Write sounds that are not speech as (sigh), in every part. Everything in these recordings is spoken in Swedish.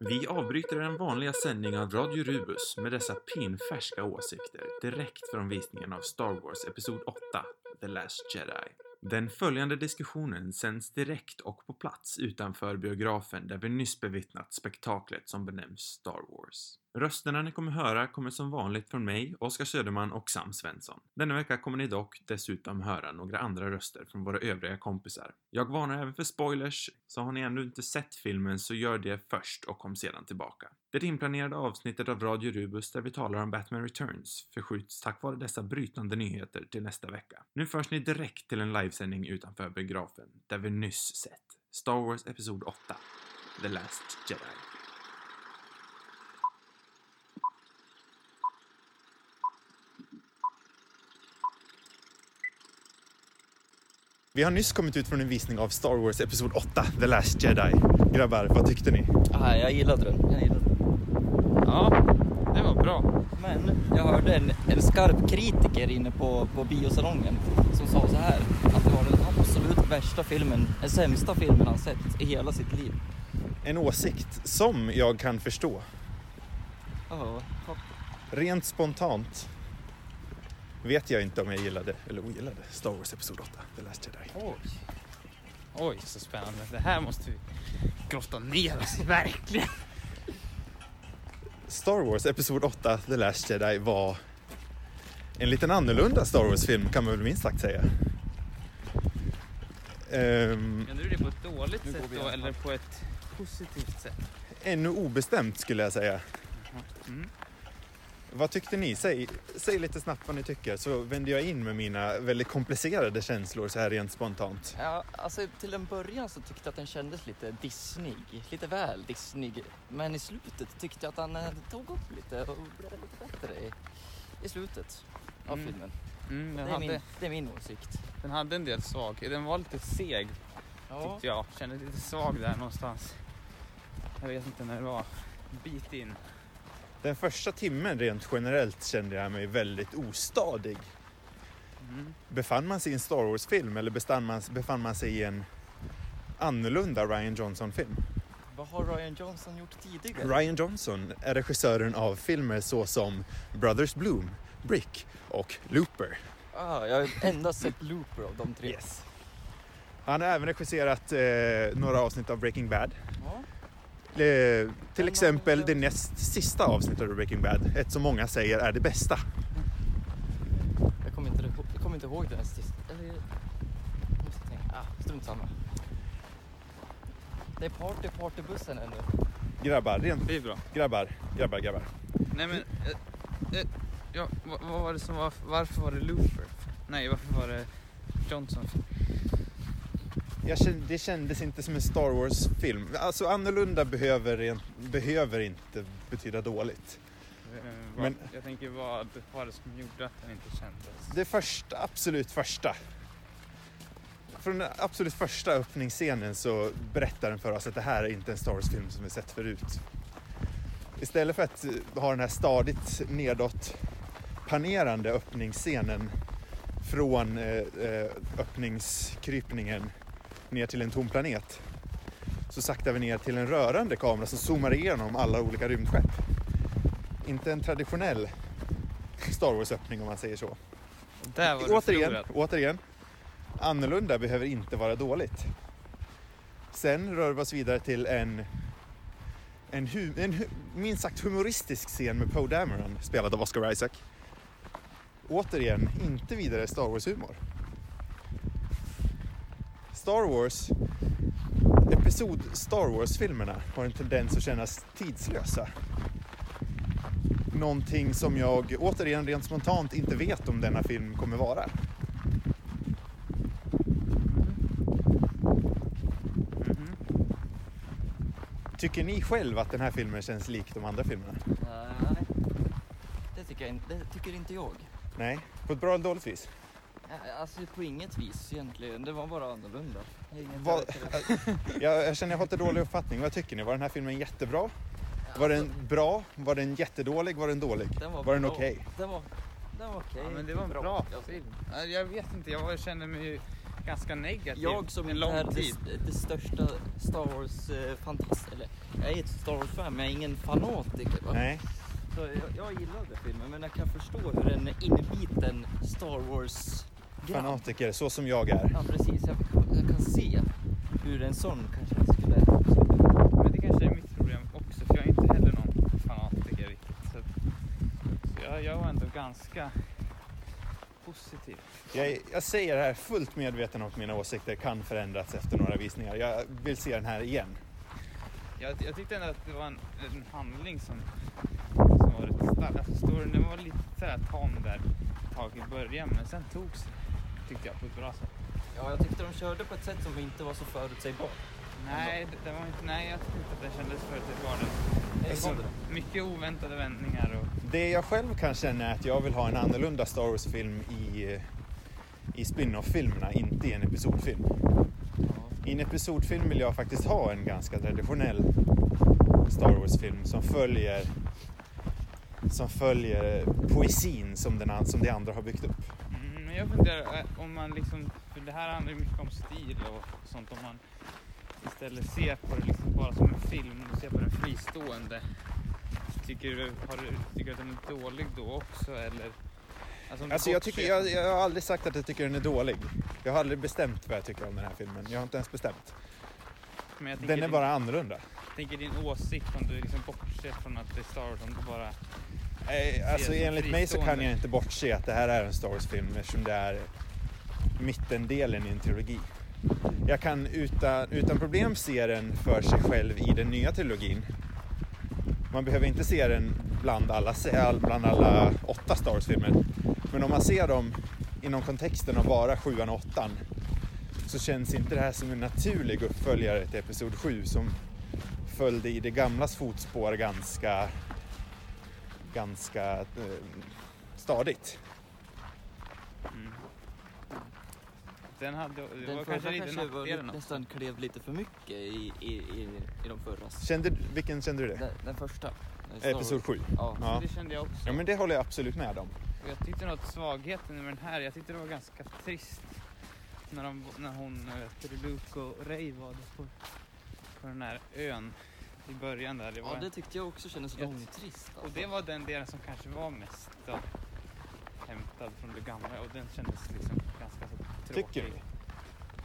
Vi avbryter den vanliga sändningen av Radio Rubus med dessa pinfärska åsikter direkt från visningen av Star Wars Episod 8, The Last Jedi. Den följande diskussionen sänds direkt och på plats utanför biografen där vi nyss bevittnat spektaklet som benämns Star Wars. Rösterna ni kommer höra kommer som vanligt från mig, Oskar Söderman och Sam Svensson. Denna vecka kommer ni dock dessutom höra några andra röster från våra övriga kompisar. Jag varnar även för spoilers, så har ni ännu inte sett filmen så gör det först och kom sedan tillbaka. Det inplanerade avsnittet av Radio Rubus där vi talar om Batman Returns förskjuts tack vare dessa brytande nyheter till nästa vecka. Nu förs ni direkt till en livesändning utanför biografen, där vi nyss sett Star Wars Episod 8, The Last Jedi. Vi har nyss kommit ut från en visning av Star Wars Episod 8, The Last Jedi. Grabbar, vad tyckte ni? Ah, jag gillade den. Jag gillade den. Ja, det var bra. Men jag hörde en, en skarp kritiker inne på, på biosalongen som sa så här att det var den absolut värsta filmen, den sämsta filmen han sett i hela sitt liv. En åsikt som jag kan förstå. Ja, Rent spontant vet jag inte om jag gillade eller ogillade Star Wars Episod 8, The Last Jedi. Oj. Oj, så spännande. Det här måste vi grotta ner oss i, verkligen. Star Wars Episod 8, The Last Jedi var en liten annorlunda Star Wars-film kan man väl minst sagt säga. Ehm, Menar du det på ett dåligt sätt då, eller på ett positivt sätt? ännu obestämt skulle jag säga. Mm. Vad tyckte ni? Säg, säg lite snabbt vad ni tycker så vänder jag in med mina väldigt komplicerade känslor så här rent spontant. Ja, alltså till en början så tyckte jag att den kändes lite Disney, lite väl Disney. Men i slutet tyckte jag att han eh, tog upp lite och blev lite bättre i, i slutet av Mm. filmen. Mm, Det den, är, min, hade, det är min åsikt. den hade en del svagheter. Den var lite seg Ja, tyckte jag. Kände lite svag där någonstans. Jag vet inte när det var. Bit in. Den första timmen rent generellt kände jag mig väldigt ostadig. Mm. Befann man sig i en Star Wars-film eller man, befann man sig i en annorlunda Ryan Johnson-film? vad har Ryan Johnson gjort tidigare? Ryan Johnson är regissören av filmer såsom Brothers Bloom, Brick och Looper. Ah, jag har endast sett Looper av de tre. Yes. Han har även regisserat eh, några avsnitt av Breaking Bad. Ja. Eh, till exempel det näst sista avsnittet av Breaking Bad, ett som många säger är det bästa. Jag kommer inte, ihåg- jag kommer inte ihåg den sista. Eller, jag måste tänka. Ah, strunt samma. Det är party, partybussen ännu. Grabbar, rent, Det är bra. grabbar, grabbar, grabbar. Nej men, eh, eh, ja, vad, vad var det som var, varför var det Looper? Nej, varför var det Johnson? Jag kände, det kändes inte som en Star Wars-film. Alltså annorlunda behöver, behöver inte betyda dåligt. Eh, vad, Men- Jag tänker vad var det som gjorde att den inte kändes? Det första, absolut första. Från den absolut första öppningsscenen så berättar den för oss att det här är inte en Star Wars-film som vi sett förut. Istället för att eh, ha den här stadigt nedåt panerande öppningsscenen från eh, öppningskrypningen ner till en tom planet så saktar vi ner till en rörande kamera som zoomar igenom alla olika rymdskepp. Inte en traditionell Star Wars-öppning om man säger så. Där var Återigen, återigen. Annorlunda behöver inte vara dåligt. Sen rör vi oss vidare till en, en, hu, en hu, minst sagt humoristisk scen med Poe Dameron, spelad av Oscar Isaac. Återigen, inte vidare Star Wars-humor. Star Wars, episod Star Wars-filmerna har en tendens att kännas tidslösa. Någonting som jag återigen rent spontant inte vet om denna film kommer vara. Mhm. Tycker ni själv att den här filmen känns lik de andra filmerna? Nej, det tycker, jag inte, det tycker inte jag. Nej, på ett bra eller dåligt vis. Ja, Alltså på inget vis egentligen. Det var bara annorlunda. Vad, (laughs) jag, jag känner jag har lite dålig uppfattning. Vad tycker ni? Var den här filmen jättebra? Var den bra? Var den jättedålig? Var den dålig? Den var, var den bra. okej? Den var, den var okej. Ja, men det var en bra film. Ja, Jag vet inte, jag kände mig ganska negativ Jag som en lång är tid. det, det största Star Wars eh, fantast, eller jag är ett Star Wars-fan men jag är ingen fanatiker. Va? Nej. Så jag, jag gillade filmen men jag kan förstå hur en inbiten Star Wars Fanatiker, så som jag är. Ja precis, jag kan, jag kan se hur en sån kanske skulle... Men det kanske är mitt problem också för jag är inte heller någon fanatiker riktigt. Så, så jag, jag var ändå ganska positiv. Jag, jag säger det här fullt medveten om att mina åsikter kan förändras efter några visningar. Jag vill se den här igen. Jag, jag tyckte ändå att det var en, en handling som, som var rätt stark. Alltså storyn den var lite såhär tam där ett tag i början men sen togs det, tyckte jag på ett bra sätt. Ja, jag tyckte de körde på ett sätt som inte var så förutsägbart. Nej, det, det var inte, nej jag tyckte inte att det kändes förutsägbart. Mycket oväntade vändningar och Det jag själv kan känna är att jag vill ha en annorlunda Star Wars-film i, i spin-off-filmerna, inte i en episodfilm. I en episodfilm vill jag faktiskt ha en ganska traditionell Star Wars-film som följer som följer poesin som, den, som de andra har byggt upp. Jag funderar eh, om man liksom, för det här handlar ju mycket om stil och sånt, om man istället ser på det liksom bara som en film och ser på den fristående. Tycker du, har du, tycker att den är dålig då också eller? Alltså, Alltså jag, tycker, jag, jag har aldrig sagt att jag tycker den är dålig. Jag har aldrig bestämt vad jag tycker om den här filmen. Jag har inte ens bestämt. jag Den är din, bara annorlunda. tänker din åsikt om du liksom bortser från att det är Star Wars, om du bara... Eh, Alltså enligt mig så kan jag inte bortse att det här är en Star Wars-film eftersom det är mittendelen i en trilogi. Jag kan utan, utan problem se den för sig själv i den nya trilogin. Man behöver inte se den bland alla, bland alla åtta Star Wars-filmer. Men om man ser dem inom kontexten av bara sjuan och åttan så känns inte det här som en naturlig uppföljare till Episod 7 som följde i det gamlas fotspår ganska ganska eh, stadigt. Mm. Den hade, det Den var förra kanske kanske, lite var nästan klev lite för mycket i, i, i, i de förra. Kände, vilken kände du det? Den, den första. Episod Wars. 7? Ja. Ja. Det kände jag också. Ja men det håller jag absolut med om. Jag tyckte nog att svagheten med den här, jag tyckte det var ganska trist när, de, när hon, eh, Luke och Ray var på, på den här ön i början där. Det var, ja, det tyckte jag också kändes långtrist. och Alltså. det var den delen som kanske var mest då, hämtad från det gamla och den kändes liksom ganska så tråkig. Tycker du?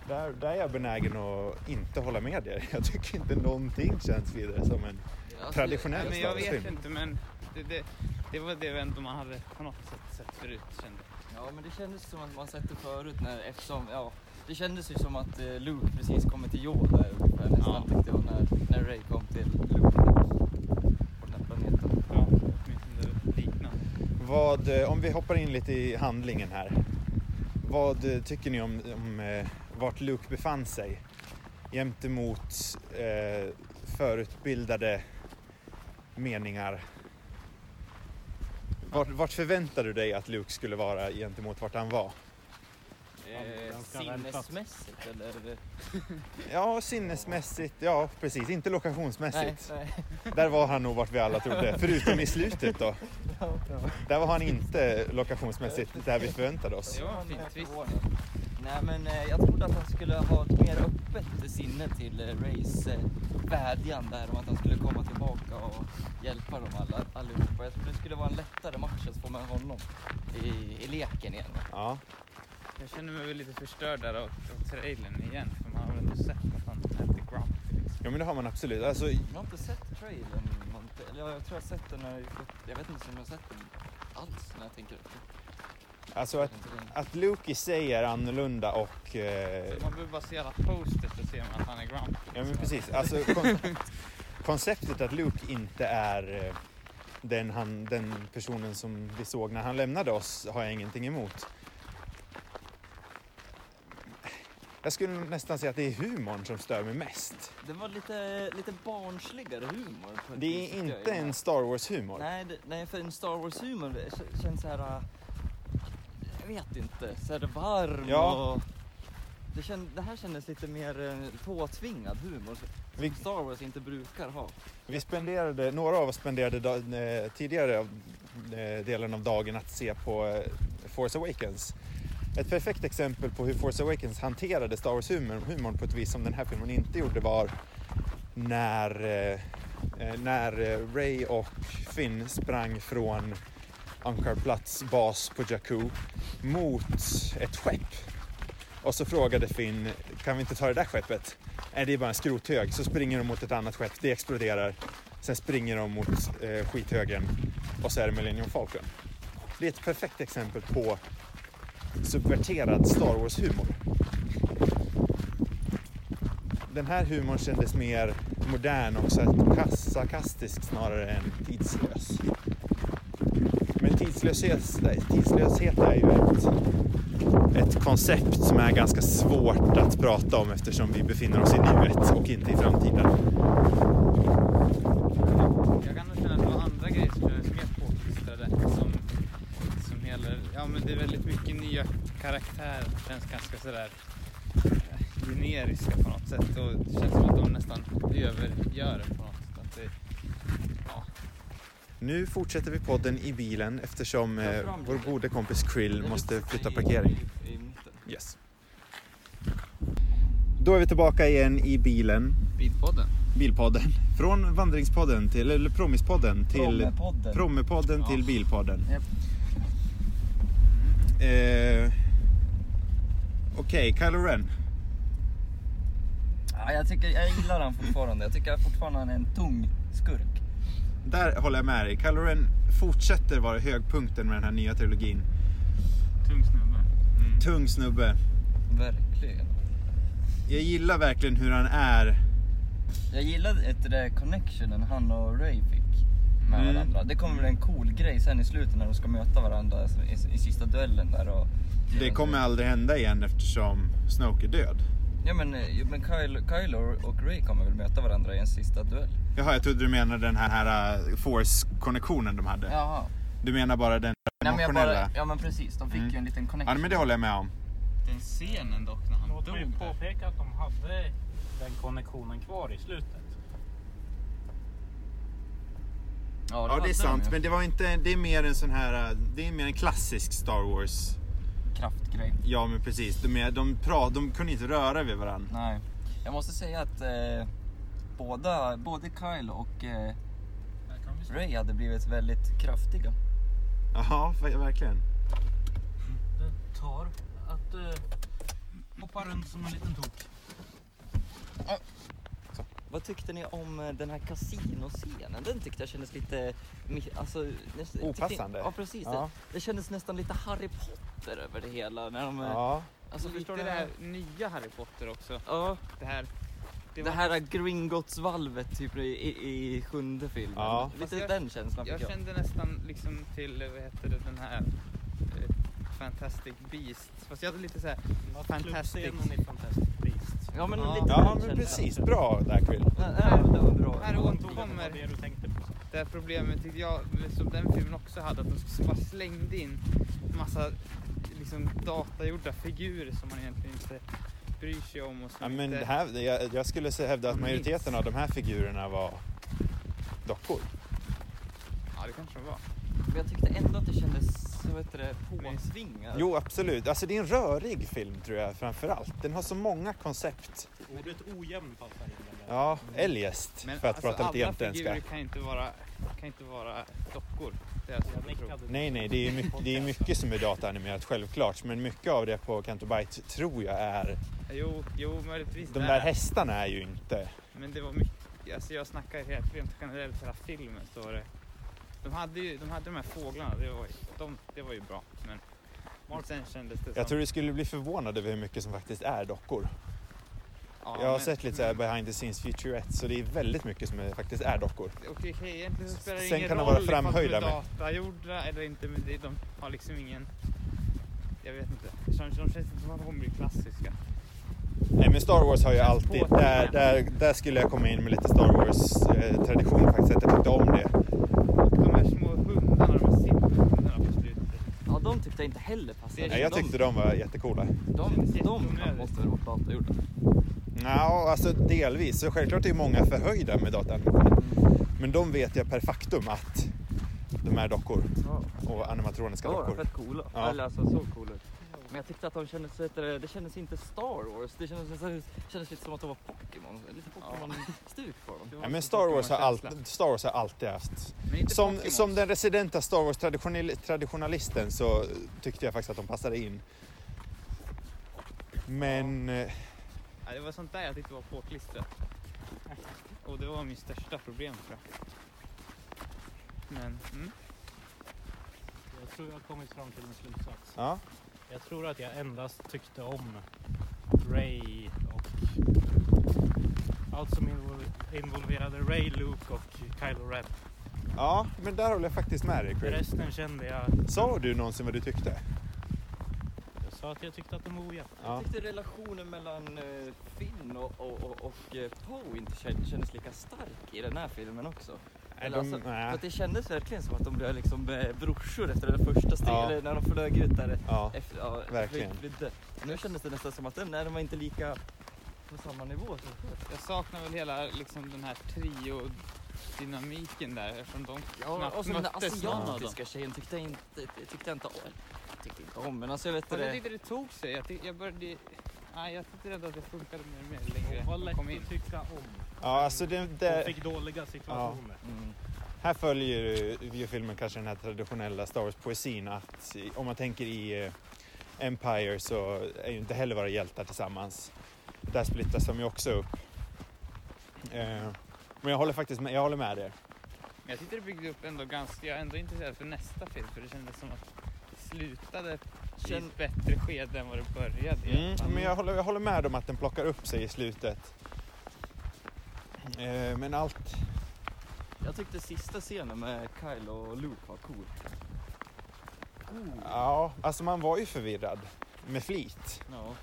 Där, där är jag benägen att inte hålla med dig. Jag tycker inte någonting känns vidare som en... Alltså, traditionell men jag vet inte men det, det, det var det ändå man hade på något sätt sett förut kände. Ja men det kändes som att man sett det förut när, eftersom, ja, det kändes ju som att eh, Luke precis kommit till Yoda där ungefär nästan Ja. tyckte jag när, när Ray kom till Luke där, på den här planeten. Ja, åtminstone liknande. Vad, eh, om vi hoppar in lite i handlingen här. Vad eh, tycker ni om, om eh, vart Luke befann sig gentemot eh, förutbildade meningar? Vart, vart förväntade du dig att Luke skulle vara gentemot vart han var? Eh, sinnesmässigt eller? (laughs) Ja, sinnesmässigt, ja precis, inte Nej, lokationsmässigt. nej. Där var han nog vart vi alla trodde, (laughs) förutom i slutet då. Där var han inte lokationsmässigt där vi förväntade oss. Det var en fin twist. Nej men eh, jag trodde att han skulle ha ett mer öppet sinne till eh, Rays vädjan där om att han skulle komma tillbaka och hjälpa dem alla, allihopa. Jag trodde det skulle vara en lättare match att få med honom i, i leken igen. Ja. Jag känner mig väl lite förstörd där av, av trailern igen för man har väl ändå sett att han äter Grumpy. Liksom. ja, men det har man absolut. Alltså, Jag har inte sett trailern, eller jag, jag tror jag har sett den när jag vet inte om jag har sett den alls när jag tänker efter. alltså att, att Luke i sig är annorlunda och... Eh, Så man behöver bara se alla posters så ser man att han är Grumpy. ja men precis, alltså kon, (laughs) konceptet att Luke inte är eh, den, han, den personen som vi såg när han lämnade oss har jag ingenting emot. Jag skulle nästan säga att det är humorn som stör mig mest. Det var lite, lite barnsligare humor. Det är inte en. Star Wars-humor. Nej, det, nej, för en Star Wars-humor känns så här... äh, Jag vet inte, så här varm Ja. och... Det, känd, det här kändes lite mer eh, påtvingad humor som Vi- Star Wars inte brukar ha. Vi spenderade, några av oss spenderade da, eh, tidigare av, eh, delen av dagen att se på eh, Force Awakens. Ett perfekt exempel på hur Force Awakens hanterade Star Wars-humorn på ett vis som den här filmen inte gjorde var när, eh, eh när eh, Ray och Finn sprang från Ankarplats bas på Jakku mot ett skepp. Och så frågade Finn, kan vi inte ta det där skeppet? Nej, det är bara en skrothög. Så springer de mot ett annat skepp, det exploderar. Sen springer de mot eh, skithögen och så är det Millennium Falcon. Det är ett perfekt exempel på subverterad Star Wars-humor. Den här humorn kändes mer modern och sarkastisk snarare än tidslös. Men tidslöshet, tidslöshet är ju ett, ett koncept som är ganska svårt att prata om eftersom vi befinner oss i nuet och inte i framtiden. Jag kan nog känna att det var andra grejer som kändes mer påklistrade. Som, som gäller, ja men det är väldigt mycket nya karaktärer. Känns ganska sådär eh, generiska på något sätt. Och det känns som att de nästan övergör det på något sätt. Att det, ja, Nu fortsätter vi podden i bilen eftersom eh, vår gode kompis Krill måste flytta parkering. Yes. Då är vi tillbaka igen i bilen, Bilpodden. Bilpodden. Från Vandringspodden till, eller Promispodden till Prommepodden. Prommepodden Ja. till Bilpodden. Japp. Eh, Okej, Kylo Ren. Ja, jag, tycker, jag gillar han fortfarande. Jag tycker fortfarande han är en tung skurk. Där håller jag med dig. Kylo Ren fortsätter vara högpunkten med den här nya trilogin. Tung snubbe. Mm. Tung snubbe. Verkligen. Jag gillar verkligen hur han är. Jag gillade ett det där connectionen han och Ray fick med Mm. varandra. Det kommer väl en cool grej sen i slutet när de ska möta varandra alltså, i, i sista duellen där och... Det kommer aldrig hända igen eftersom Snoke är död. Ja men, eh, men Kylo, Kylo och Ray kommer väl möta varandra i en sista duell? Jaha, jag trodde du menade den här, här uh, Force-konnektionen de hade. Jaha. Du menar bara den Nej, men bara, ja men precis, de fick Mm. ju en liten connection. Ja, men det håller jag med om. Den scenen dock när han Låt dog mig där. påpeka att de hade den konnektionen kvar i slutet. Ja, Ja, det är sant, men det var inte, det är mer en sån här, uh, det är mer en klassisk Star Wars. Kraftgrej. Ja, men precis. De, är, de, pra, de kunde inte röra vid varandra. Nej. Jag måste säga att eh, båda, både Kylo och eh. Ray hade blivit väldigt kraftiga. Ja, ver- verkligen. Det tar att eh, hoppa runt som en liten tok. Vad tyckte ni om eh, den här kasinoscenen? Den tyckte jag kändes lite... Alltså, Opassande. Ja, precis. Ja. Det, det kändes nästan lite Harry Potter över det hela. När de, eh, Ja. Alltså, Lite förstår det här nya Harry Potter också. Ja, Det här. det, var- här Gringotts-valvet typ i, i, i sjunde filmen. Ja. Lite jag- den känslan Jag fick jag. kände nästan liksom till, vad heter det, den här eh, Fantastic Beast. Fast jag hade lite så här, Fantastic. Fantastic. Ja, men Ja. lite Ja, men precis. Bra det var bra. Här Jag återkommer- det det du tänkte på. det här problemet tyckte jag, som den filmen också hade, att de bara slängde in massa liksom datagjorda figurer som man egentligen inte bryr sig om. Och Ja, men det här, jag, jag skulle säga- hävda att majoriteten av de här figurerna var dockor. Ja, det kanske de var. Men jag tyckte ändå att det kändes, vad heter det, påsvingar. Jo, absolut. Alltså det är en rörig film tror jag framför allt. Den har så många koncept. Ordet ojämn passar in. Ja, eljest, Men för att alltså, prata lite alla figurer jämtländska. kan inte vara, kan inte vara dockor. Det är alltså. Nej, nej, det är, mycket, det är mycket som är dataanimerat självklart. Men mycket av det på Canto Bight tror jag är... Jo, jo, möjligtvis De där hästarna är ju inte... Men det var mycket, alltså jag snackar helt rent generellt hela filmen så var det. De hade ju, de hade de här fåglarna, det var, de, det var ju bra. Men, sen kändes det som... Jag tror du skulle bli förvånad över hur mycket som faktiskt är dockor. ja, Jag har men- sett lite så här men- behind the scenes featurettes så det är väldigt mycket som är, faktiskt är dockor. Okej, okej, egentligen så spelar det Sen ingen kan de roll vara ifall framhöjda de är datagjorda eller inte, men det, de har liksom ingen... Jag vet inte, de, de känns inte som att de blir klassiska. Nej men Star Wars har ju alltid, där, där, där skulle jag komma in med lite Star Wars eh, faktiskt, att jag tyckte om det. De här små hundarna, de här simhundarna på slutet. Ja, de tyckte jag inte heller passade. Nej, jag tyckte de var jättecoola. de, de, de måste väl varit datagjorda. Ja, alltså delvis. Så självklart är många förhöjda med dataanimationer. Men de vet jag per faktum att de är dockor Ja. och animatroniska Ja, dockor. fett coola. Ja. Eller alltså så coola. Men jag tyckte att de kändes, det, det kändes inte Star Wars. Det kändes, det kändes lite som att de var Pokémon. Lite Pokémon-stuk på dem. Ja, men lite Star Wars, har all, Star Wars har alltid haft... Som, som den residenta Star Wars-traditionalisten så tyckte jag faktiskt att de passade in. Men... eh, Ja, det var sånt där jag tyckte var påklistrat. (laughs) Och det var min största problem tror jag. Men, mm. Jag tror jag har kommit fram till en slutsats. Ja, Jag tror att jag endast tyckte om Ray och allt som invol- involverade Ray, Luke och Kylo Ren. ja, men där håller jag faktiskt med dig Chris. Resten kände jag... Sa du någonsin vad du tyckte? Jag sa att jag tyckte att de var ojämna. Ja. Jag tyckte relationen mellan eh, Finn och, och, och, och eh, Poe inte kändes lika stark i den här filmen också. Eller de- alltså, för att det kändes verkligen som att de blev liksom eh, brorsor efter det första steget, Ja. eller när de flög ut där. Ja, Efter, ja, verkligen. flydde. Nu kändes det nästan som att den, nej, de var inte lika på samma nivå som förr. jag saknar väl hela liksom, den här trio-dynamiken där eftersom de Ja, knappt och så den där möttes någon av dem. asiatiska tjejen tyckte jag inte, tyckte jag inte om. Jag tyckte inte om, men alltså jag vet Men jag det. tyckte det tog sig. Jag, tyck, jag började... Nej, jag tyckte ändå att det funkade mer och mer längre. De lätt kom in. att tycka om. Ja alltså det, De det, fick dåliga situationer. Mm. här följer ju- filmen kanske den här traditionella Star Wars-poesin att om man tänker i eh, Empire så är ju inte heller våra hjältar tillsammans. Där splittras de ju också upp. Eh, men jag håller faktiskt med, jag håller med er. Men jag tyckte det byggde upp ändå ganska... Jag är ändå intresserad för nästa film för det kändes som att det slutade i ett bättre skede än vad det började. Mm, men jag håller, jag håller med om att den plockar upp sig i slutet. Eh, men allt... Jag tyckte sista scenen med Kyle och Luke var cool. Cool. Ja, alltså man var ju förvirrad med flit. Ja.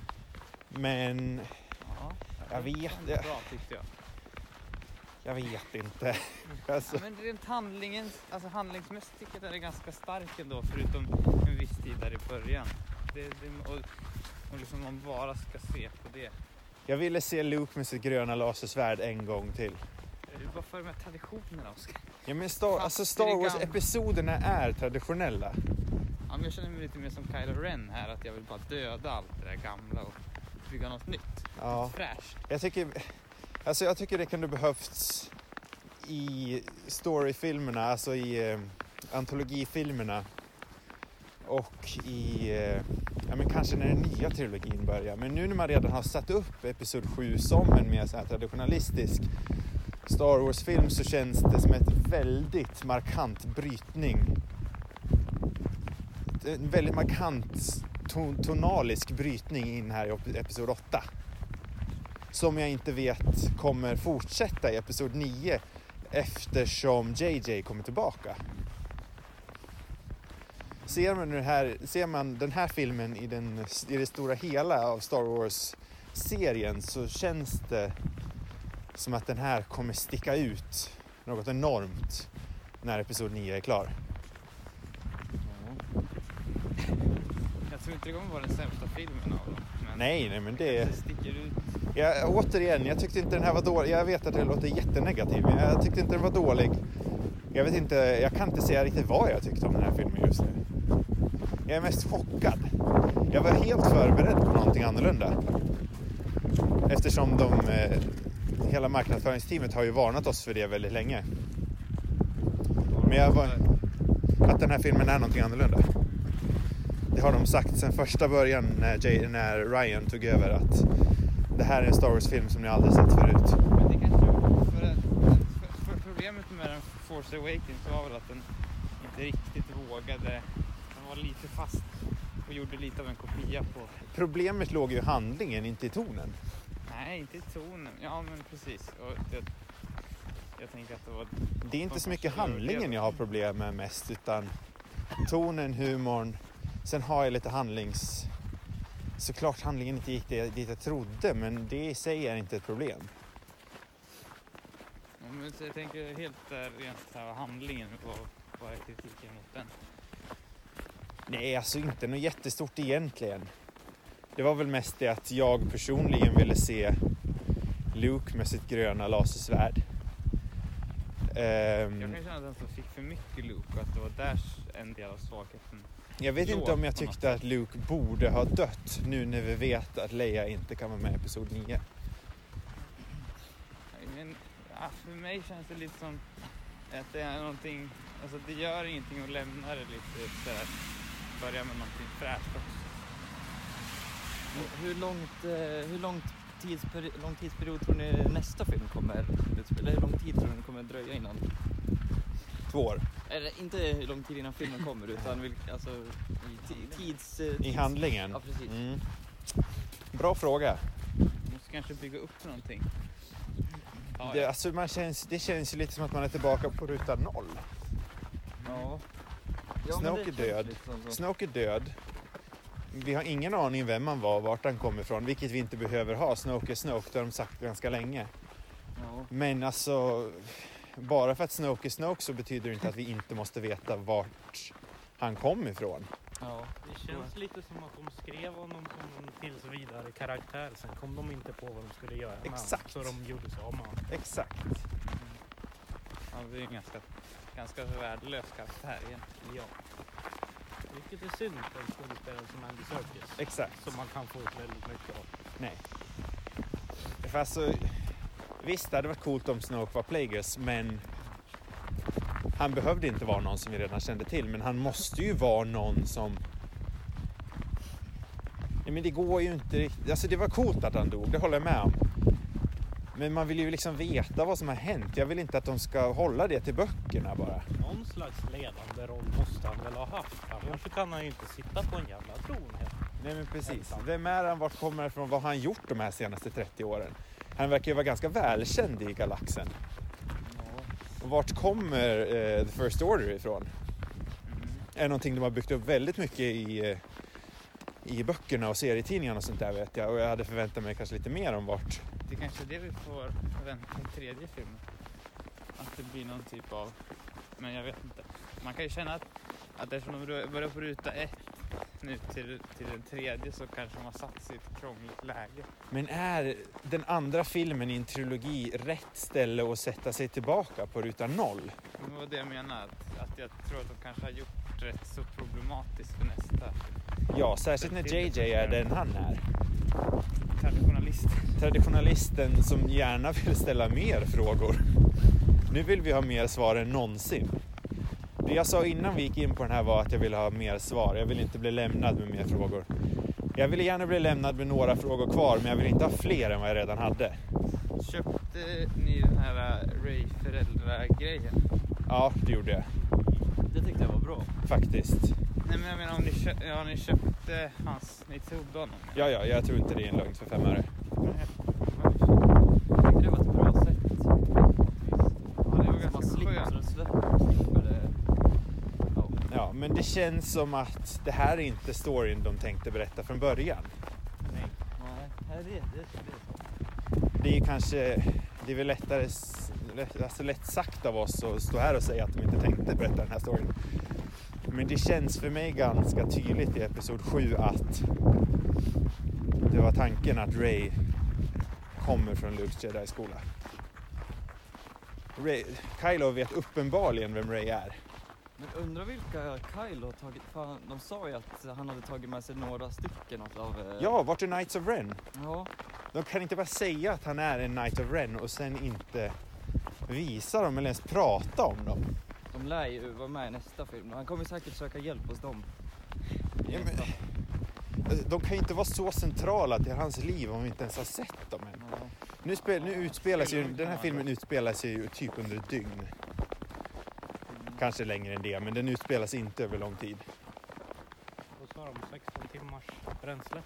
Men ja. jag vet, Det var bra tyckte jag. jag vet inte. (laughs) Alltså, Ja, men rent handlingen, alltså handlingsmässigt tycker jag att den är ganska stark ändå förutom en viss tid där i början. Det, det, och, och liksom man bara ska se på det. Jag ville se Luke med sitt gröna lasersvärd en gång till. Det är bara för de här traditionerna Oskar. Ja, men Star, alltså Star. Wars-episoderna är traditionella. Ja, men jag känner mig lite mer som Kylo Ren här, att jag vill bara döda allt det där gamla och bygga något nytt. Ja. Fräscht. Jag tycker, alltså jag tycker det kunde behövts i storyfilmerna, alltså i eh, antologifilmerna och i, eh, ja men kanske när den nya trilogin börjar. Men nu när man redan har satt upp Episod 7 som en mer så här traditionalistisk Star Wars-film så känns det som ett väldigt markant brytning. En väldigt markant ton- tonalisk brytning in här i Episod 8 som jag inte vet kommer fortsätta i Episod 9 eftersom JJ kommer tillbaka. Ser man, det här, ser man den här filmen i, den, i det stora hela av Star Wars-serien så känns det som att den här kommer sticka ut något enormt när Episod 9 är klar. Jag tror inte det kommer vara den sämsta filmen av dem. Nej, nej men det... det sticker ut. Jag, återigen, jag tyckte inte den här var dålig. Jag vet att det låter jättenegativt, men jag tyckte inte den var dålig. Jag vet inte, jag kan inte säga riktigt vad jag tyckte om den här filmen just nu. Jag är mest chockad. Jag var helt förberedd på någonting annorlunda. Eftersom de, eh, hela marknadsföringsteamet har ju varnat oss för det väldigt länge. Men jag var, att den här filmen är någonting annorlunda. Det har de sagt sedan första början när, Jay, när Ryan tog över att det här är en Star Wars-film som ni aldrig sett förut. Men det kanske för, att- för, för problemet med den Force Awakens var väl att den inte riktigt vågade. Var lite fast och gjorde lite av en kopia på... Problemet låg ju i handlingen, inte i tonen. Nej, inte i tonen. Ja, men precis. Jag, jag tänker att det var... Det är inte så mycket handlingen jag har problem med mest, utan tonen, humorn. Sen har jag lite handlings... Såklart handlingen inte gick det- dit jag trodde, men det i sig är inte ett problem. Ja, jag tänker helt där rent här handlingen och vad är kritiken mot den? Nej, alltså inte något jättestort egentligen. Det var väl mest det att jag personligen ville se Luke med sitt gröna lasersvärd. Ehm, Jag kan känna att den som fick för mycket Luke och att det var där en del av svagheten Jag vet inte om jag tyckte att Luke borde ha dött nu när vi vet att Leia inte kan vara med i Episod 9. Men, för mig känns det lite som att det är någonting, alltså det gör ingenting att lämna det lite sådär, börja med någonting fräscht också. Hur långt, eh, hur långt tidsperi lång tidsperiod tror ni nästa film kommer utspela? Hur lång tid tror ni det kommer dröja innan? Två år. Eller inte hur lång tid innan filmen kommer utan vilk, alltså, i ti- tids... eh, I tids- handlingen? Ja, precis. Mm. Bra fråga. Man måste kanske bygga upp någonting. Ja, Det, ja. alltså man känns, det känns ju lite som att man är tillbaka på ruta noll. Ja. Ja, Snoke är död. liksom. Snoke är död. Vi har ingen aning vem han var, vart han kom ifrån, vilket vi inte behöver ha. Snoke är Snoke, det har de sagt ganska länge. Ja. Men alltså, bara för att Snoke är Snoke så betyder det inte att vi inte måste veta vart han kom ifrån. Ja. Det känns lite som att de skrev honom som en tills vidare karaktär. Sen kom de inte på vad de skulle göra med Exakt. Så de gjorde sig av med honom. Exakt. Ja, det är ganska, ganska värdelös karaktär egentligen. Ja. Vilket är synd för en skådespelare som Andy Serkis. Exakt. Som man kan få ut väldigt mycket av. Nej. För alltså, visst, det hade varit coolt om Snoke var Plagueis, men han behövde inte vara någon som vi redan kände till, men han måste ju vara någon som... Ja, men det går ju inte riktigt... Alltså det var coolt att han dog, det håller jag med om. Men man vill ju liksom veta vad som har hänt. Jag vill inte att de ska hålla det till böckerna bara. Någon slags ledande roll måste han väl ha haft. Annars kan han ju inte sitta på en jävla tron. Nej men precis. Vem är han? Vart kommer han ifrån? Vad har han gjort de här senaste 30 åren? Han verkar ju vara ganska välkänd i galaxen. Och vart kommer eh, The First Order ifrån? Mm. Är någonting de har byggt upp väldigt mycket i, eh, i böckerna och serietidningarna och sånt där vet jag. Och jag hade förväntat mig kanske lite mer om vart. Det kanske är det vi får vänta i tredje filmen. Att det blir någon typ av, men jag vet inte. Man kan ju känna att, att eftersom de börjar på ruta ett nu till, till den tredje så kanske de har satt sig i ett krångligt läge. Men är den andra filmen i en trilogi rätt ställe att sätta sig tillbaka på ruta noll? Det var det jag menar, att, att jag tror att de kanske har gjort rätt så problematiskt för nästa Ja, särskilt när JJ är den han är. Traditionalist. Traditionalisten som gärna vill ställa mer frågor. Nu vill vi ha mer svar än någonsin. Det jag sa innan vi gick in på den här var att jag ville ha mer svar. Jag vill inte bli lämnad med mer frågor. Jag ville gärna bli lämnad med några frågor kvar, men jag vill inte ha fler än vad jag redan hade. Köpte ni den här äh, Ray föräldra-grejen? Ja, det gjorde jag Det tyckte jag var bra. faktiskt. Nej men jag menar om ni, kö- ja, ni köpte hans, ni trodde honom? Ja, ja, jag tror inte det är en lögn för fem öre. Tyckte det var ett bra sätt. Ja, det var ganska man slipper skönt. det. Ja. Men det känns som att det här är inte storyn de tänkte berätta från början. Nej, nej, det, det, det är så. Det är kanske, det är väl lättare, lätt, alltså lätt sagt av oss att stå här och säga att de inte tänkte berätta den här storyn. Men det känns för mig ganska tydligt i Episod 7 att det var tanken att Ray kommer från Lukes Jedi-skola. Ray, Kylo vet uppenbarligen vem Ray är. Men undrar vilka Kyle har tagit, fan, de sa ju att han hade tagit med sig några stycken av... eh, Ja, vart är Knights of Ren? Ja, De kan inte bara säga att han är en Knight of Ren och sen inte visa dem eller ens prata om dem. De lär ju vara med i nästa film. Han kommer säkert söka hjälp hos dem. Ja, men, de kan ju inte vara så centrala till hans liv om vi inte ens har sett dem än. Ja. Nu, spel, nu utspelas ju, den här filmen utspelar sig ju typ under ett dygn. Kanske längre än det, men den utspelas inte över lång tid. Och så har de 16 timmars bränsle.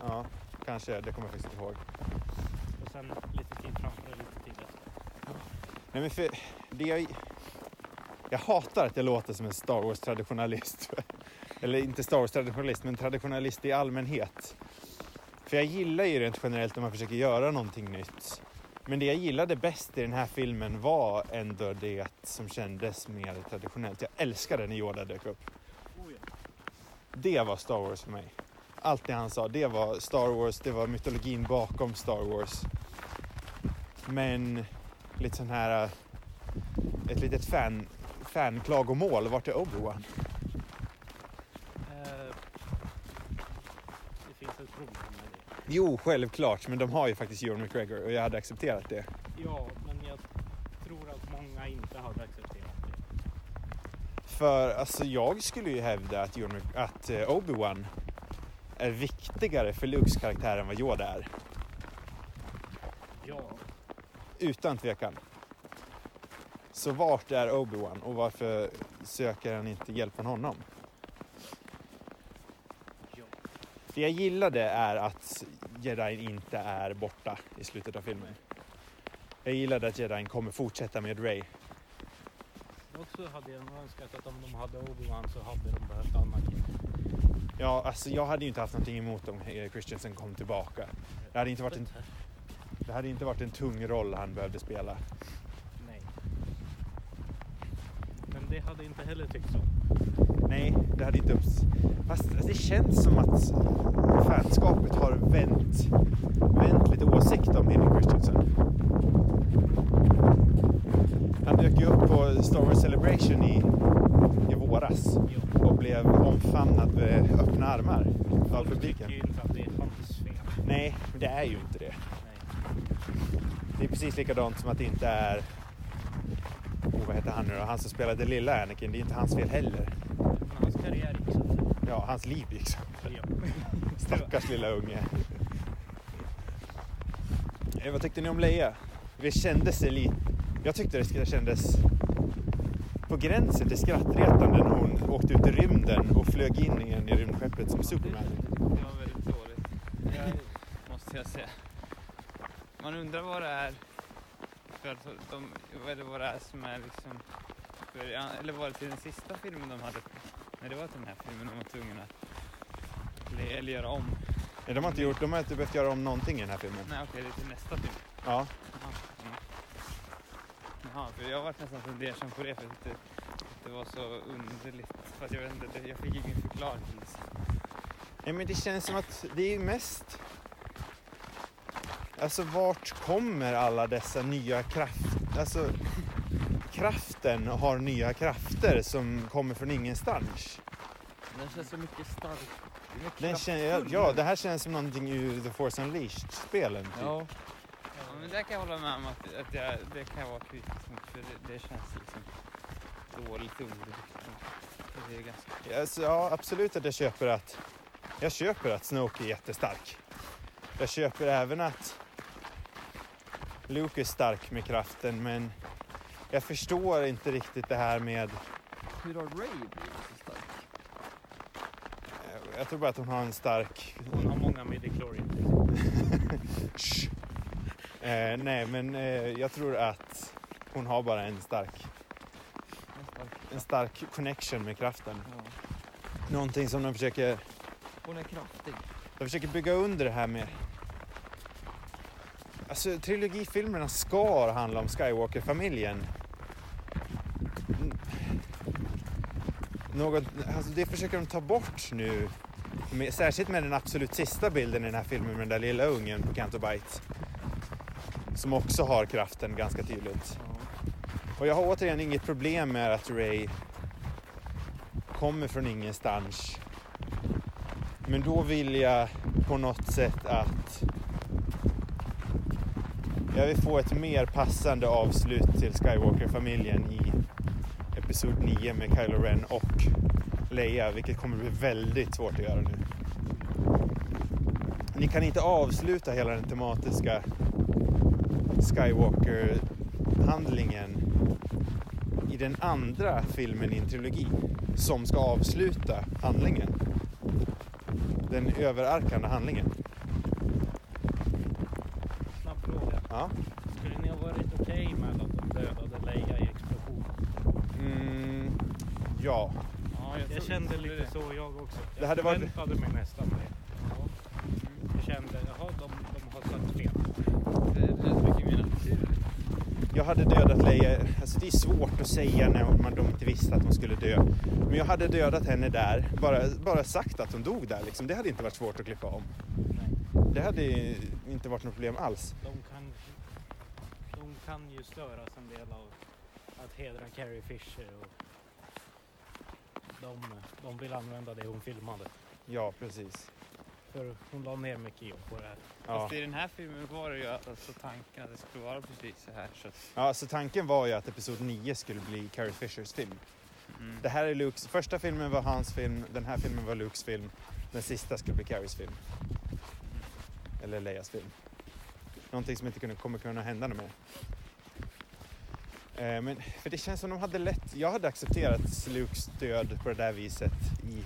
Ja, kanske. Det kommer jag faktiskt inte ihåg. Och sen lite tid framför och lite tid efter. Nej, men för det jag, jag hatar att jag låter som en Star Wars-traditionalist. (laughs) Eller inte Star Wars-traditionalist, men traditionalist i allmänhet. För jag gillar ju rent generellt när man försöker göra någonting nytt. Men det jag gillade bäst i den här filmen var ändå det som kändes mer traditionellt. Jag älskade när Yoda dök upp. Det var Star Wars för mig. Allt det han sa, det var Star Wars, det var mytologin bakom Star Wars. Men lite sån här, ett litet fan, fanklagomål. Vart är Obi-Wan? Eh, det finns ett problem med det. Jo, självklart. Men de har ju faktiskt Ewan McGregor och jag hade accepterat det. Ja, men jag tror att många inte hade accepterat det. För alltså, jag skulle ju hävda att, att eh, Obi-Wan är viktigare för Lukes karaktär än vad Yoda är. Ja, Utan tvekan. Så vart är Obi-Wan och varför söker han inte hjälp från honom? ja. Det jag gillade är att jedin inte är borta i slutet av filmen. Jag gillade att jedin kommer fortsätta med Ray. Också hade jag önskat att om de hade Obi-Wan så hade de behövt Anakin. Ja, alltså jag hade ju inte haft någonting emot om eh, Christensen kom tillbaka. Det hade inte varit en, det hade inte varit en tung roll han behövde spela. Nej. Men det hade inte heller tyckt så. Nej, det hade inte upps... Fast det känns som att fanskapet har vänt, vänt lite åsikt om Hayden Christensen. Han dök ju upp på Star Wars Celebration i, i våras Jo. och blev omfamnad med öppna armar av publiken. ju inte att det är hans fel. Nej, det är ju inte det. Nej. Det är precis likadant som att det inte är... Oh, vad heter han nu då? Han som spelade lilla Anakin. Det är inte hans fel heller. Men hans karriär gick sönder. Ja, hans liv gick sönder. Ja. (laughs) Stackars lilla unge. Eh, vad tyckte ni om Leia? Det kändes det lite... Jag tyckte det kändes på gränsen till skrattretande när hon åkte ut i rymden och flög in igen i rymdskeppet som Superman. Det var väldigt dåligt. Jag, måste jag säga. Man undrar vad det är för att de, vad det är som är liksom, för, eller var det till den sista filmen de hade, nej det var till den här filmen de var tvungna att eller, eller göra om. Nej, de har inte gjort, de har inte behövt göra om någonting i den här filmen. Nej okej, det är till nästa film. Ja, Jaha, mm. Jaha, för jag var nästan fundersam på det för att det, det var så underligt. För att jag, vet inte, jag fick ingen förklaring. Nej, men det känns som att det är mest... Alltså vart kommer alla dessa nya krafter? Alltså kraften har nya krafter som kommer från ingenstans. Den känns så mycket stark. Den är Den kän, ja, det här känns som någonting ur The Force Unleashed-spelen. Typ. Ja, Ja, men det kan jag hålla med om att, att jag, det kan vara kritisk mot för det, det känns liksom dåligt underbyggt. Det är ganska... Alltså, ja, absolut att jag köper att jag köper att Snoke är jättestark. Jag köper även att Luke är stark med kraften men jag förstår inte riktigt det här med hur har Ray blivit så stark? eh, jag tror bara att hon har en stark Hon har många midichlorians. (laughs) Eh, nej men eh, jag tror att hon har bara en stark En stark. en stark connection med kraften. Ja. Någonting som de försöker Hon är kraftig. De försöker bygga under det här med... Alltså trilogifilmerna ska handla om Skywalker-familjen. Något, alltså det försöker de ta bort nu. Med, särskilt med den absolut sista bilden i den här filmen med den där lilla ungen på Canto Bight. Som också har kraften ganska tydligt. Och jag har återigen inget problem med att Ray kommer från ingenstans. Men då vill jag på något sätt att jag vill få ett mer passande avslut till Skywalker-familjen i Episod 9 med Kylo Ren och Leia, vilket kommer bli väldigt svårt att göra nu. Ni kan inte avsluta hela den tematiska Skywalker-handlingen i den andra filmen i en trilogi som ska avsluta handlingen. Den överarkande handlingen. Snabb fråga. Ja. Skulle ni ha varit okej med att de dödade Leia i explosionen? Mm, ja. Ja, Jag tror- kände lite så jag också. Jag Det hade varit- förväntade mig nästan det. Jag kände, jaha, de, de har sagt fel. Det känns mycket mer naturligt. Jag hade dödat Leia. Alltså det är svårt att säga när man, de inte visste att hon skulle dö. Men jag hade dödat henne där. Bara, bara sagt att hon dog där liksom. Det hade inte varit svårt att klippa om. Nej. Det hade inte varit något problem alls. Kan, ju störas en del av att hedra Carrie Fisher och de, de vill använda det hon filmade. Ja, precis. För hon la ner mycket jobb på det här. Ja. Fast i den här filmen var det ju alltså tanken att det skulle vara precis så här. Så att, ja, så tanken var ju att Episod 9 skulle bli Carrie Fishers film. mm. Det här är Lukes, första filmen var hans film, den här filmen var Lukes film, den sista skulle bli Carries film. Eller Leias film. Någonting som inte kunde, kommer kunna hända mer. Eh, men, för det känns som de hade lätt, jag hade accepterat Lukes död på det där viset i,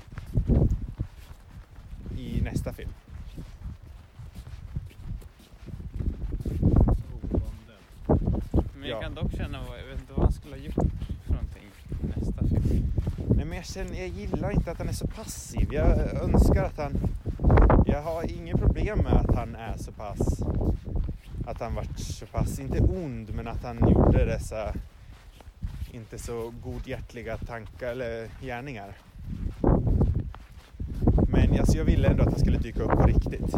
i nästa film. Men jag Ja. kan dock känna, jag vet inte vad han skulle ha gjort för någonting i nästa film. Nej, men jag, känner, jag gillar inte att han är så passiv. Jag önskar att han... Jag har inget problem med att han är så pass... Att han varit så pass, inte ond, men att han gjorde dessa inte så godhjärtliga tankar eller gärningar. Men alltså, jag ville ändå att han skulle dyka upp på riktigt.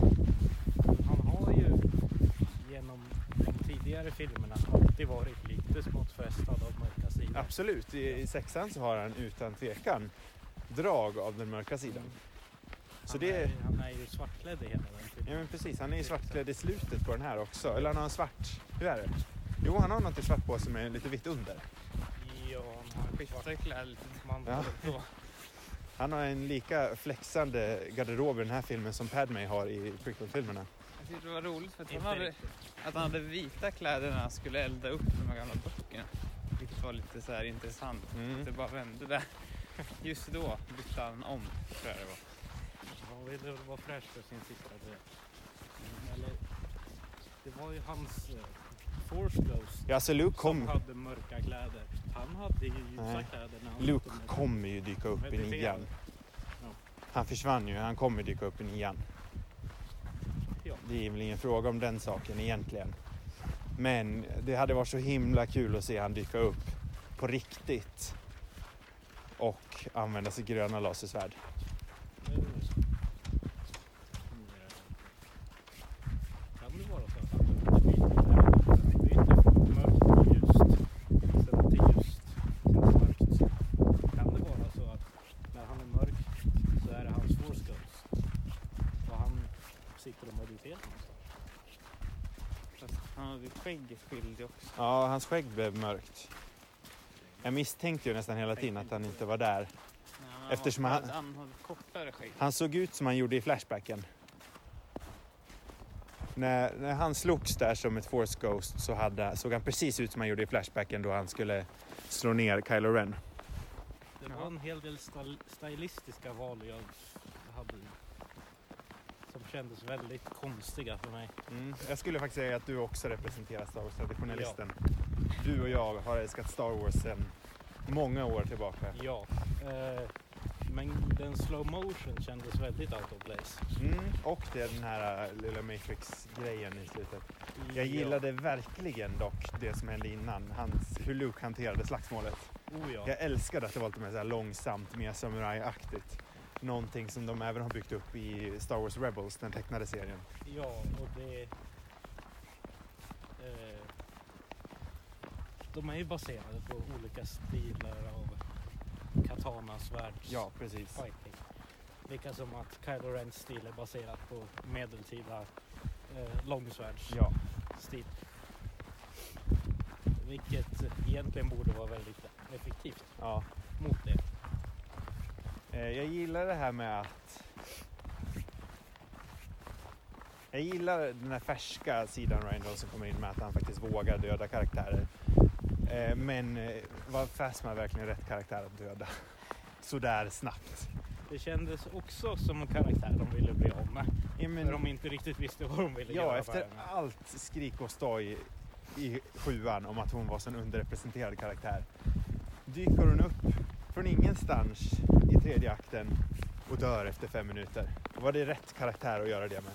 Han har ju genom de tidigare filmerna alltid varit lite smått frestad av mörka sidor. Absolut, i, i sexan så har han utan tvekan drag av den mörka sidan. Så han, det är, han är ju svartklädd i hela den Ja filmen. men precis, han är ju svartklädd i slutet på den här också. Eller han har en svart, hur är det? Jo han har något svart på sig med lite vitt under. Ja, han har Skiftar kläder lite. man Ja. då. (laughs) Han har en lika flexande garderob i den här filmen som Padme har i prequel-filmerna. Jag tyckte det var roligt för att han, hade, att han hade vita kläder när han skulle elda upp de här gamla böckerna. Vilket var lite så här intressant. Mm. Det bara vände där. Just då bytte han om, tror jag det var. Han ville vara fräsch för sin sista död. Eller, det var ju hans eh, Force Ghost Ja alltså Luke, som kom, hade mörka kläder. Han hade ju ljusa Nej. kläder när han Luke kommer ju dyka upp i nian. Ja. Han försvann ju, han kommer dyka upp i nian. Ja. Det är väl ingen fråga om den saken egentligen. Men det hade varit så himla kul att se han dyka upp på riktigt. Och använda sitt gröna lasersvärd. Kan det vara så att han byter byter från mörkt till ljust? Sen till ljust till mörkt. Kan det vara så att när han är mörk så är det hans Force Ghost? Och han sitter och mediterar någonstans? Fast han hade ju skägget skyldig också. Ja, hans skägg blev mörkt. Jag misstänkte ju nästan hela tiden att han inte var där. Nej, han Eftersom han- han hade kortare skägg. Han såg ut som han gjorde i Flashbacken. När, när han slogs där som ett Force Ghost så hade, såg han precis ut som han gjorde i Flashbacken då han skulle slå ner Kylo Ren. Det var en hel del stil- stilistiska val jag som kändes väldigt konstiga för mig. Mm. Jag skulle faktiskt säga att du också representerar Star Wars-traditionalisten. Du och jag har älskat Star Wars sedan många år tillbaka. Ja, eh, men den slow motion kändes väldigt out of place. Mm. Och det är den här äh, lilla Matrix-grejen i slutet. Jag gillade verkligen dock det som hände innan, hans, hur Luke hanterade slagsmålet. Oh ja. Jag älskade att det var lite mer så långsamt, mer samurajaktigt. Någonting som de även har byggt upp i Star Wars Rebels, den tecknade serien. Ja, och det... Eh, de är ju baserade på olika stilar av katana-svärds precis. fighting. Lika som att Kylo Rens stil är baserad på medeltida eh, långsvärds Ja. stil. Vilket egentligen borde vara väldigt effektivt ja. mot det. Eh, Jag gillar det här med att... Jag gillar den här färska sidan Ryan som kommer in med att han faktiskt vågar döda karaktärer. Eh, Men eh, var Phasma verkligen rätt karaktär att döda? Sådär snabbt. Det kändes också som en karaktär de ville bli av med. Ja, men- För de inte riktigt visste vad de ville Ja, göra. efter med henne. allt skrik och stoj i sjuan om att hon var en underrepresenterad karaktär dyker hon upp från ingenstans tredje akten och dör efter fem minuter. Var det rätt karaktär att göra det med?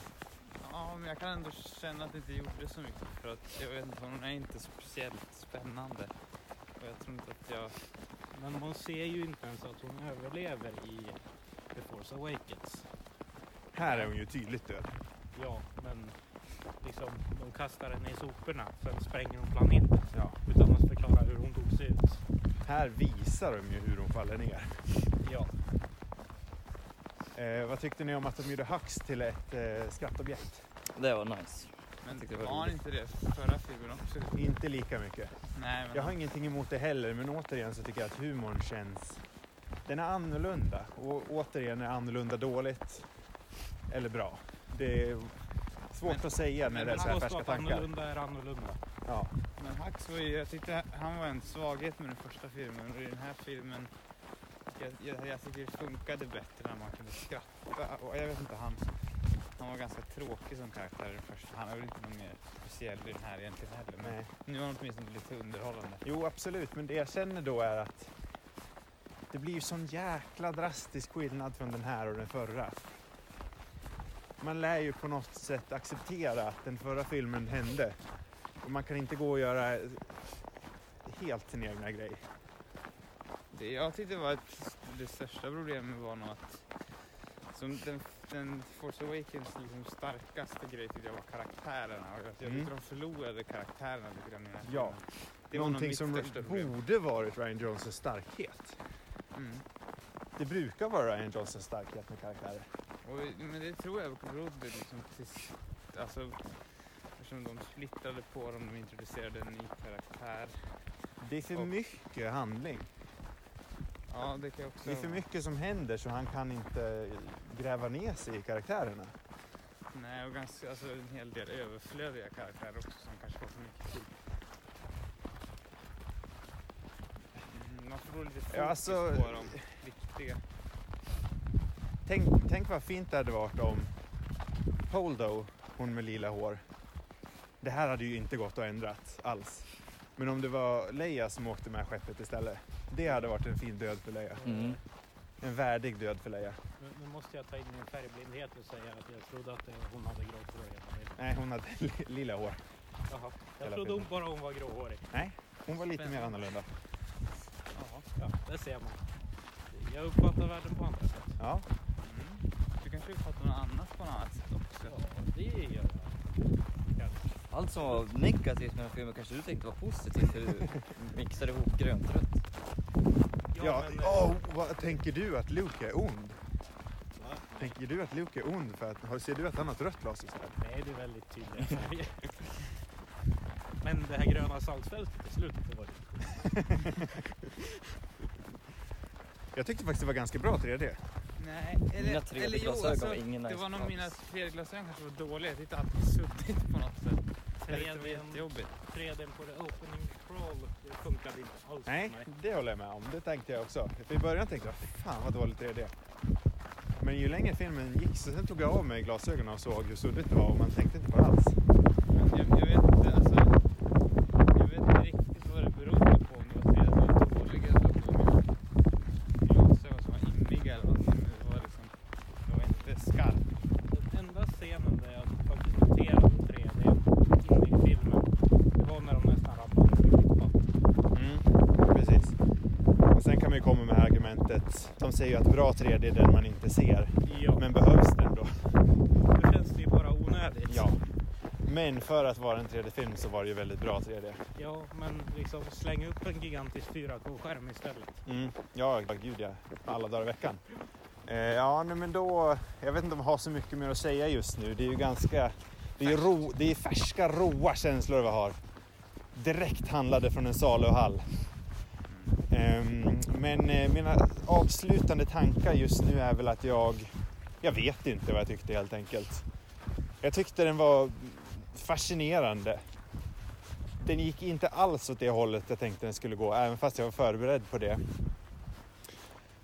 Ja, men jag kan ändå känna att det inte gjorde så mycket för att jag vet inte, hon är inte speciellt spännande. Och jag tror inte att jag... Men man ser ju inte ens att hon överlever i The Force Awakens. Här är hon ju tydligt död. Ja, men liksom de kastar henne i soporna, sen spränger hon planeten. Ja. Utan att förklara hur hon tog sig ut. Här visar de ju hur hon faller ner. Ja. Eh, vad tyckte ni om att de gjorde Hux till ett eh, skrattobjekt? Det var nice. Men det var var inte det förra filmen också? Inte lika mycket. Nej, men Jag har ingenting emot det heller, men återigen så tycker jag att humorn känns... Den är annorlunda. Och återigen är annorlunda dåligt eller bra. Det är svårt Men- att säga när det är så här färska tankar. annorlunda är annorlunda. Ja. Men Hux var ju, jag tyckte han var en svaghet med den första filmen och i den här filmen jag, jag, jag tycker det funkade bättre när man kunde skratta och jag vet inte, han, han var ganska tråkig som karaktär i den första. Han är väl inte någon mer speciell i den här egentligen heller. Men Nej. nu var han åtminstone lite underhållande. Jo, absolut. Men det jag känner då är att det blir ju sån jäkla drastisk skillnad från den här och den förra. Man lär ju på något sätt acceptera att den förra filmen hände. Och man kan inte gå och göra helt sin egna grej. Det jag tyckte var att det största problemet var nog att som den, den Force Awakens liksom starkaste grej tyckte jag var karaktärerna. Och jag, Mm. tyckte de förlorade karaktärerna lite grann Ja. Det Någonting som problem. borde varit Ryan Johnsons starkhet. Mm. Det brukar vara Ryan Johnsons starkhet med karaktärer. Och, men det tror jag berodde liksom till, alltså, eftersom de splittrade på dem, de introducerade en ny karaktär. Det är för Och- mycket handling. Ja, det kan också... Det är för mycket som händer så han kan inte gräva ner sig i karaktärerna. Nej, och ganska, alltså, en hel del överflödiga karaktärer också som kanske får för mycket tid. Mm, Man förlorar lite fokus Ja, alltså- på de viktiga. Tänk, tänk vad fint det hade varit om Holdo, hon med lila hår. Det här hade ju inte gått att ändra alls. Men om det var Leia som åkte med skeppet istället. Det hade varit en fin död för Leia. Mm. En värdig död för Leia. Nu, nu måste jag ta in min färgblindhet och säga att jag trodde att hon hade grått hår hela tiden. Nej, hon hade li- lila hår. Jaha. Jag Hela trodde hon bara hon var gråhårig. Nej, hon var lite mer Spännande. annorlunda. Ja. Ja, det ser man. Jag uppfattar världen på andra sätt. Ja, Mm. Du kanske uppfattar något annat på något annat sätt också? Ja, det gör jag. Allt som var negativt med den filmen kanske du tänkte var positivt för du mixade ihop grönt och rött. Ja. men, åh, vad tänker du att Luke är ond? va? Tänker du att Luke är ond för att, ser du att han har ett rött lasersvärd? Nej, det är väldigt tydliga färger. Men det här gröna saltfältet i slutet, det var det. Jag tyckte faktiskt det var ganska bra 3D. Nej, eller, Mina eller 3D-glasögon var ingen Det nice var nog mina 3D-glasögon kanske var dåliga. Jag tyckte allt var suddigt på något sätt. Det var 3D jättejobbigt. 3D på the opening crawl det funkade inte alls för Nej, mig. det håller jag med om. Det tänkte jag också. För I början tänkte jag, fan vad dåligt 3D. Men ju längre filmen gick så sen tog jag av mig glasögonen och såg hur suddigt det var och man tänkte inte på det alls. Men Jag, jag vet inte, alltså. Jag vet inte riktigt vad det berodde på. Om det var 3D som var dåliga eller om det var mina glasögon som var immiga eller någonting. Men det var liksom, det var inte skarpt. Den enda scenen där jag faktiskt noterade 3D inne i filmen, det var när de nästan ramlade ner i klippan. Mm, precis. Och sen kan man ju komma med argumentet, de säger ju att bra 3D är den man inte ser. Ja, Men behövs den då? då känns det ju bara onödigt. Ja. Men för att vara en 3D-film så var det ju väldigt bra 3D. Ja, men liksom släng upp en gigantisk 4K-skärm istället. Mm. Ja, gud ja. Alla dagar i veckan. Eh, ja, nej, men då... Jag vet inte om jag har så mycket mer att säga just nu. Det är ju ganska... Det är, ro, det är färska, roa känslor vi har. Direkt handlade från en saluhall. Ehm, men eh, mina avslutande tankar just nu är väl att jag... Jag vet inte vad jag tyckte helt enkelt. Jag tyckte den var fascinerande. Den gick inte alls åt det hållet jag tänkte den skulle gå, även fast jag var förberedd på det.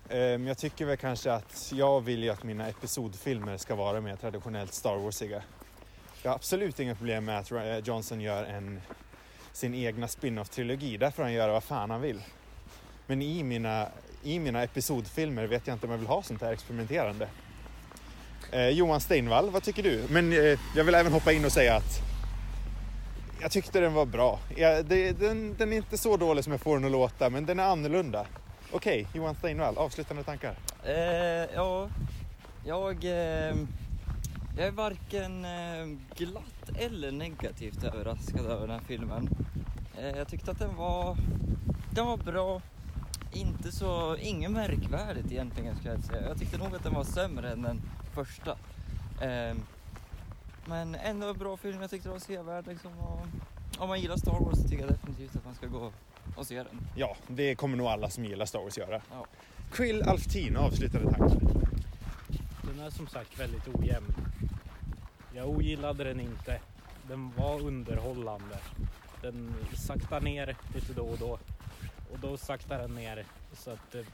Ehm, jag tycker väl kanske att jag vill ju att mina episodfilmer ska vara mer traditionellt Star Warsiga. Jag har absolut inga problem med att Johnson gör en, sin egna spin-off-trilogi. Där får han göra vad fan han vill. Men i mina, i mina episodfilmer vet jag inte om jag vill ha sånt här experimenterande. Eh, Johan Steinvall, vad tycker du? Men eh, jag vill även hoppa in och säga att jag tyckte den var bra. Ja, det, den, den är inte så dålig som jag får den att låta, men den är annorlunda. Okej, Johan Steinvall, avslutande tankar? Eh, ja, jag, eh, jag är varken eh, glatt eller negativt överraskad över den här filmen. Eh, jag tyckte att den var, den var bra. Inte så, inget märkvärdigt egentligen skulle jag säga. Jag tyckte nog att den var sämre än den första. Ehm, men ändå en bra film, jag tyckte det var sevärd liksom. Och om man gillar Star Wars så tycker jag definitivt att man ska gå och se den. Ja, det kommer nog alla som gillar Star Wars göra. Ja. Krill Alftin, avslutande tankar. Den är som sagt väldigt ojämn. Jag ogillade den inte. Den var underhållande. Den saktar ner lite då och då. Och då saktar den ner så att det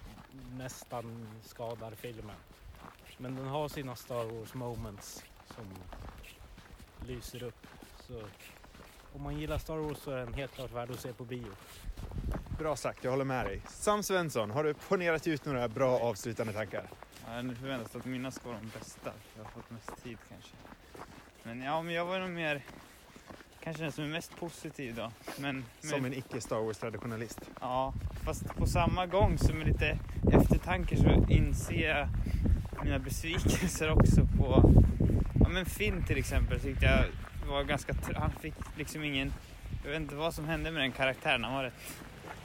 nästan skadar filmen. Men den har sina Star Wars moments som lyser upp. Så om man gillar Star Wars så är den helt klart värd att se på bio. Bra sagt, jag håller med dig. Sam Svensson, har du ponerat ut några bra avslutande tankar? Ja, nu förväntas att mina ska vara de bästa. Jag har fått mest tid kanske. Men ja, men jag var nog mer... Kanske den som är mest positiv då. Men, Som men en icke Star Wars-traditionalist. ja, fast på samma gång som med lite eftertanke så inser jag mina besvikelser också på... Ja men Finn till exempel tyckte jag var ganska... Han fick liksom ingen... Jag vet inte vad som hände med den karaktären. Han var rätt,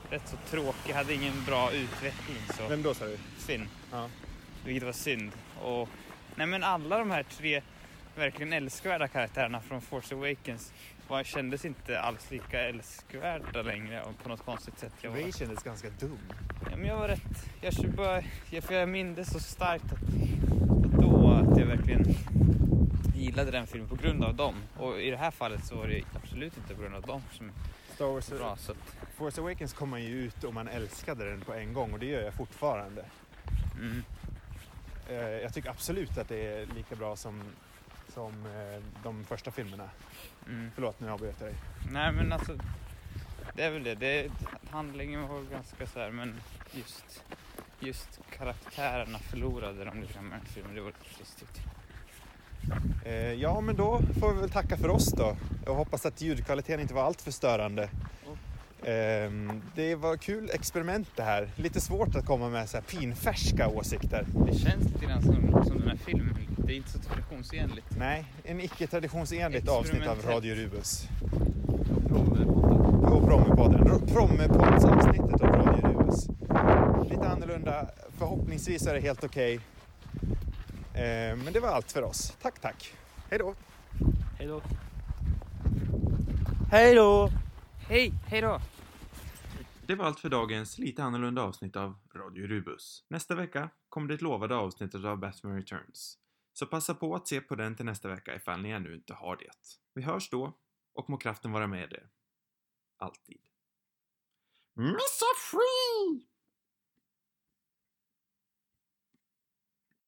rätt så tråkig, hade ingen bra utveckling. Så. Vem då sa du? Finn. Ja. Vilket var synd. Och, nej men alla de här tre verkligen älskvärda karaktärerna från Force Awakens var, kändes inte alls lika älskvärda längre på något konstigt sätt. Jag Ray kändes ganska dum. ja, men jag var rätt, jag, kände bara, jag, för jag minns så starkt att, att då att jag verkligen gillade den filmen på grund av dem. Och i det här fallet så var det absolut inte på grund av dem som Star Wars bra. Så att, Force Awakens kom man ju ut och man älskade den på en gång och det gör jag fortfarande. mm. Eh, Jag tycker absolut att det är lika bra som, som eh, de första filmerna. Mm. Förlåt, nu avbröt jag dig. Nej men alltså, det är väl det. det handlingen var ganska så här, men just, just karaktärerna förlorade de lite grann filmen. Det var lite trist. Eh, Ja, men då får vi väl tacka för oss då. Jag hoppas att ljudkvaliteten inte var allt för störande. Ehm, Det var kul experiment det här. Lite svårt att komma med så här pinfärska åsikter. Det känns lite grann som, som den här filmen. Det är inte så traditionsenligt. Nej, en icke-traditionsenligt avsnitt av. Radio Rubus. Och Prommepodden. Prommepoddsavsnittet av Radio Rubus. Lite annorlunda. Förhoppningsvis är det helt okej. Ehm, Men det var allt för oss. Tack, tack. Hej då. Hej då! Hej då! Hej, hej då! Det var allt för dagens lite annorlunda avsnitt av Radio Rubus. Nästa vecka kommer det lovade avsnittet av Batman Returns. Så passa på att se på den till nästa vecka ifall ni ännu inte har det. Vi hörs då och må kraften vara med er. Alltid. Missa Free!